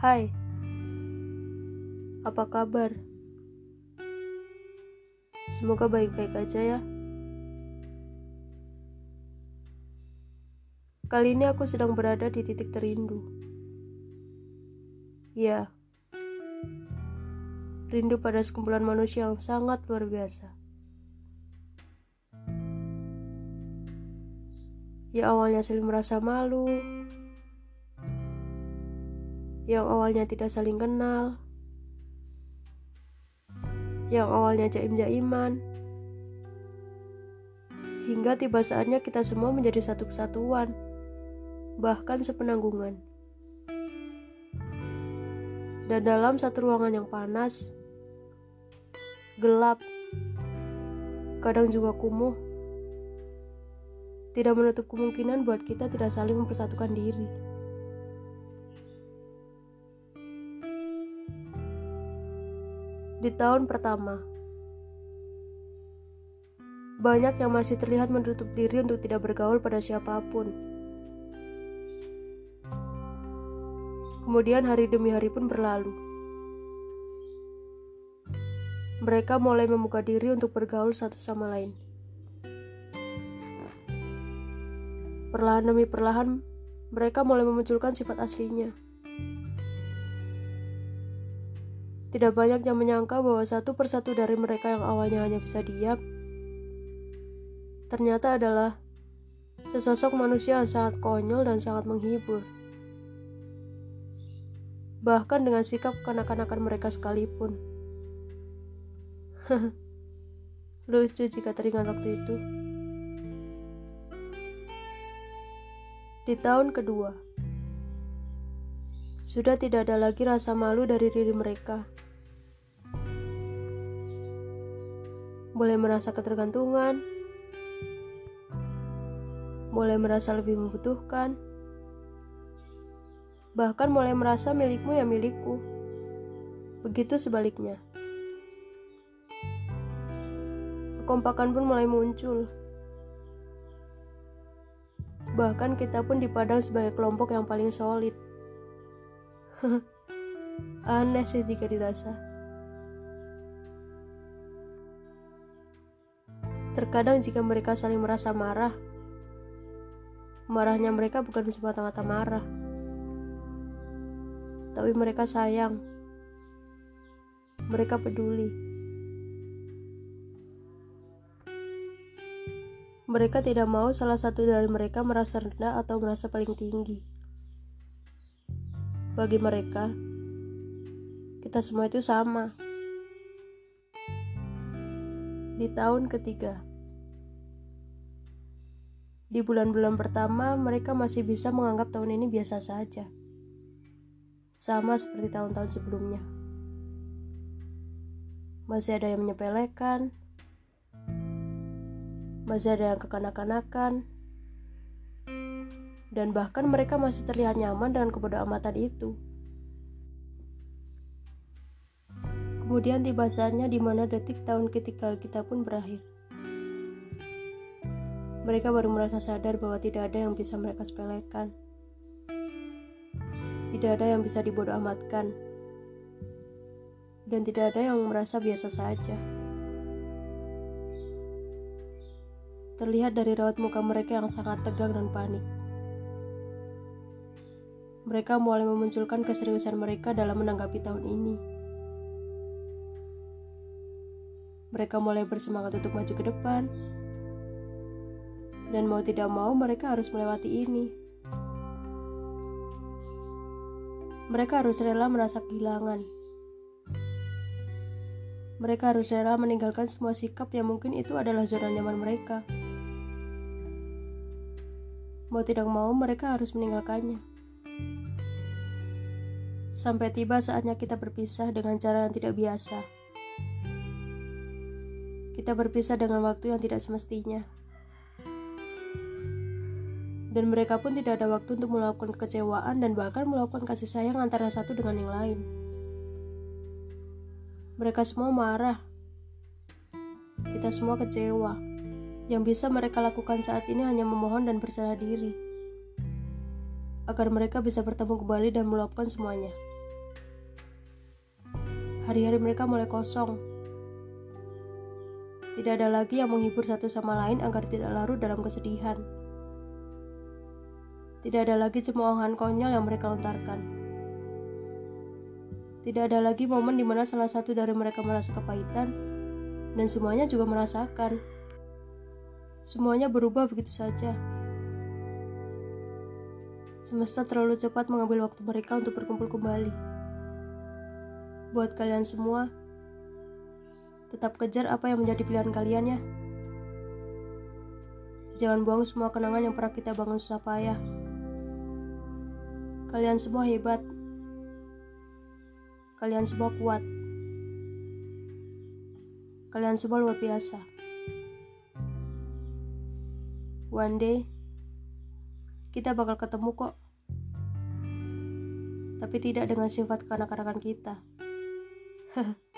Hai, apa kabar? Semoga baik-baik aja ya. Kali ini aku sedang berada di titik terindu. Ya, rindu pada sekumpulan manusia yang sangat luar biasa. Ya awalnya saling merasa malu, yang awalnya tidak saling kenal, yang awalnya jaim-jaiman, hingga tiba saatnya kita semua menjadi satu kesatuan, bahkan sepenanggungan. Dan dalam satu ruangan yang panas, gelap, kadang juga kumuh, tidak menutup kemungkinan buat kita tidak saling mempersatukan diri. Di tahun pertama. Banyak yang masih terlihat menutup diri untuk tidak bergaul pada siapa pun. Kemudian hari demi hari pun berlalu. Mereka mulai membuka diri untuk bergaul satu sama lain. Perlahan demi perlahan, mereka mulai memunculkan sifat aslinya. Tidak banyak yang menyangka bahwa satu persatu dari mereka yang awalnya hanya bisa diam, ternyata adalah sesosok manusia yang sangat konyol dan sangat menghibur. Bahkan dengan sikap kanak-kanakan mereka sekalipun. Lucu jika teringat waktu itu. Di tahun kedua, sudah tidak ada lagi rasa malu dari diri mereka. Mulai merasa ketergantungan, mulai merasa lebih membutuhkan, bahkan mulai merasa milikmu ya milikku. Begitu sebaliknya. Kekompakan pun mulai muncul. Bahkan kita pun dipandang sebagai kelompok yang paling solid. Aneh sih jika dirasa. Terkadang jika mereka saling merasa marah, marahnya mereka bukan semata-mata marah, tapi mereka sayang. Mereka peduli. Mereka tidak mau salah satu dari mereka merasa rendah atau merasa paling tinggi. Bagi mereka, kita semua itu sama. Di tahun ketiga, di bulan-bulan pertama, mereka masih bisa menganggap tahun ini biasa saja, sama seperti tahun-tahun sebelumnya. Masih ada yang menyepelekan, masih ada yang kekanak-kanakan, dan bahkan mereka masih terlihat nyaman dengan kebodoh amatan itu. Kemudian tiba saatnya di mana detik tahun ketiga kita pun berakhir. Mereka baru merasa sadar bahwa tidak ada yang bisa mereka sepelekan. Tidak ada yang bisa dibodoh amatkan. Dan tidak ada yang merasa biasa saja. Terlihat dari raut muka mereka yang sangat tegang dan panik mereka mulai memunculkan keseriusan mereka dalam menanggapi tahun ini. Mereka mulai bersemangat untuk maju ke depan, dan mau tidak mau mereka harus melewati ini. Mereka harus rela merasa kehilangan. Mereka harus rela meninggalkan semua sikap yang mungkin itu adalah zona nyaman mereka. Mau tidak mau, mereka harus meninggalkannya. Sampai tiba saatnya kita berpisah dengan cara yang tidak biasa. Kita berpisah dengan waktu yang tidak semestinya. Dan mereka pun tidak ada waktu untuk melakukan kekecewaan dan bahkan melakukan kasih sayang antara satu dengan yang lain. Mereka semua marah. Kita semua kecewa. Yang bisa mereka lakukan saat ini hanya memohon dan berserah diri agar mereka bisa bertemu kembali dan meluapkan semuanya. hari-hari mereka mulai kosong. Tidak ada lagi yang menghibur satu sama lain agar tidak larut dalam kesedihan. Tidak ada lagi cemoohan konyol yang mereka lontarkan. Tidak ada lagi momen di mana salah satu dari mereka merasa kepahitan dan semuanya juga merasakan. Semuanya berubah begitu saja. Semesta terlalu cepat mengambil waktu mereka untuk berkumpul kembali. Buat kalian semua, tetap kejar apa yang menjadi pilihan kalian ya. Jangan buang semua kenangan yang pernah kita bangun susah payah. Kalian semua hebat. Kalian semua kuat. Kalian semua luar biasa. One day, kita bakal ketemu kok. Tapi tidak dengan sifat kekanak-kanakan kita.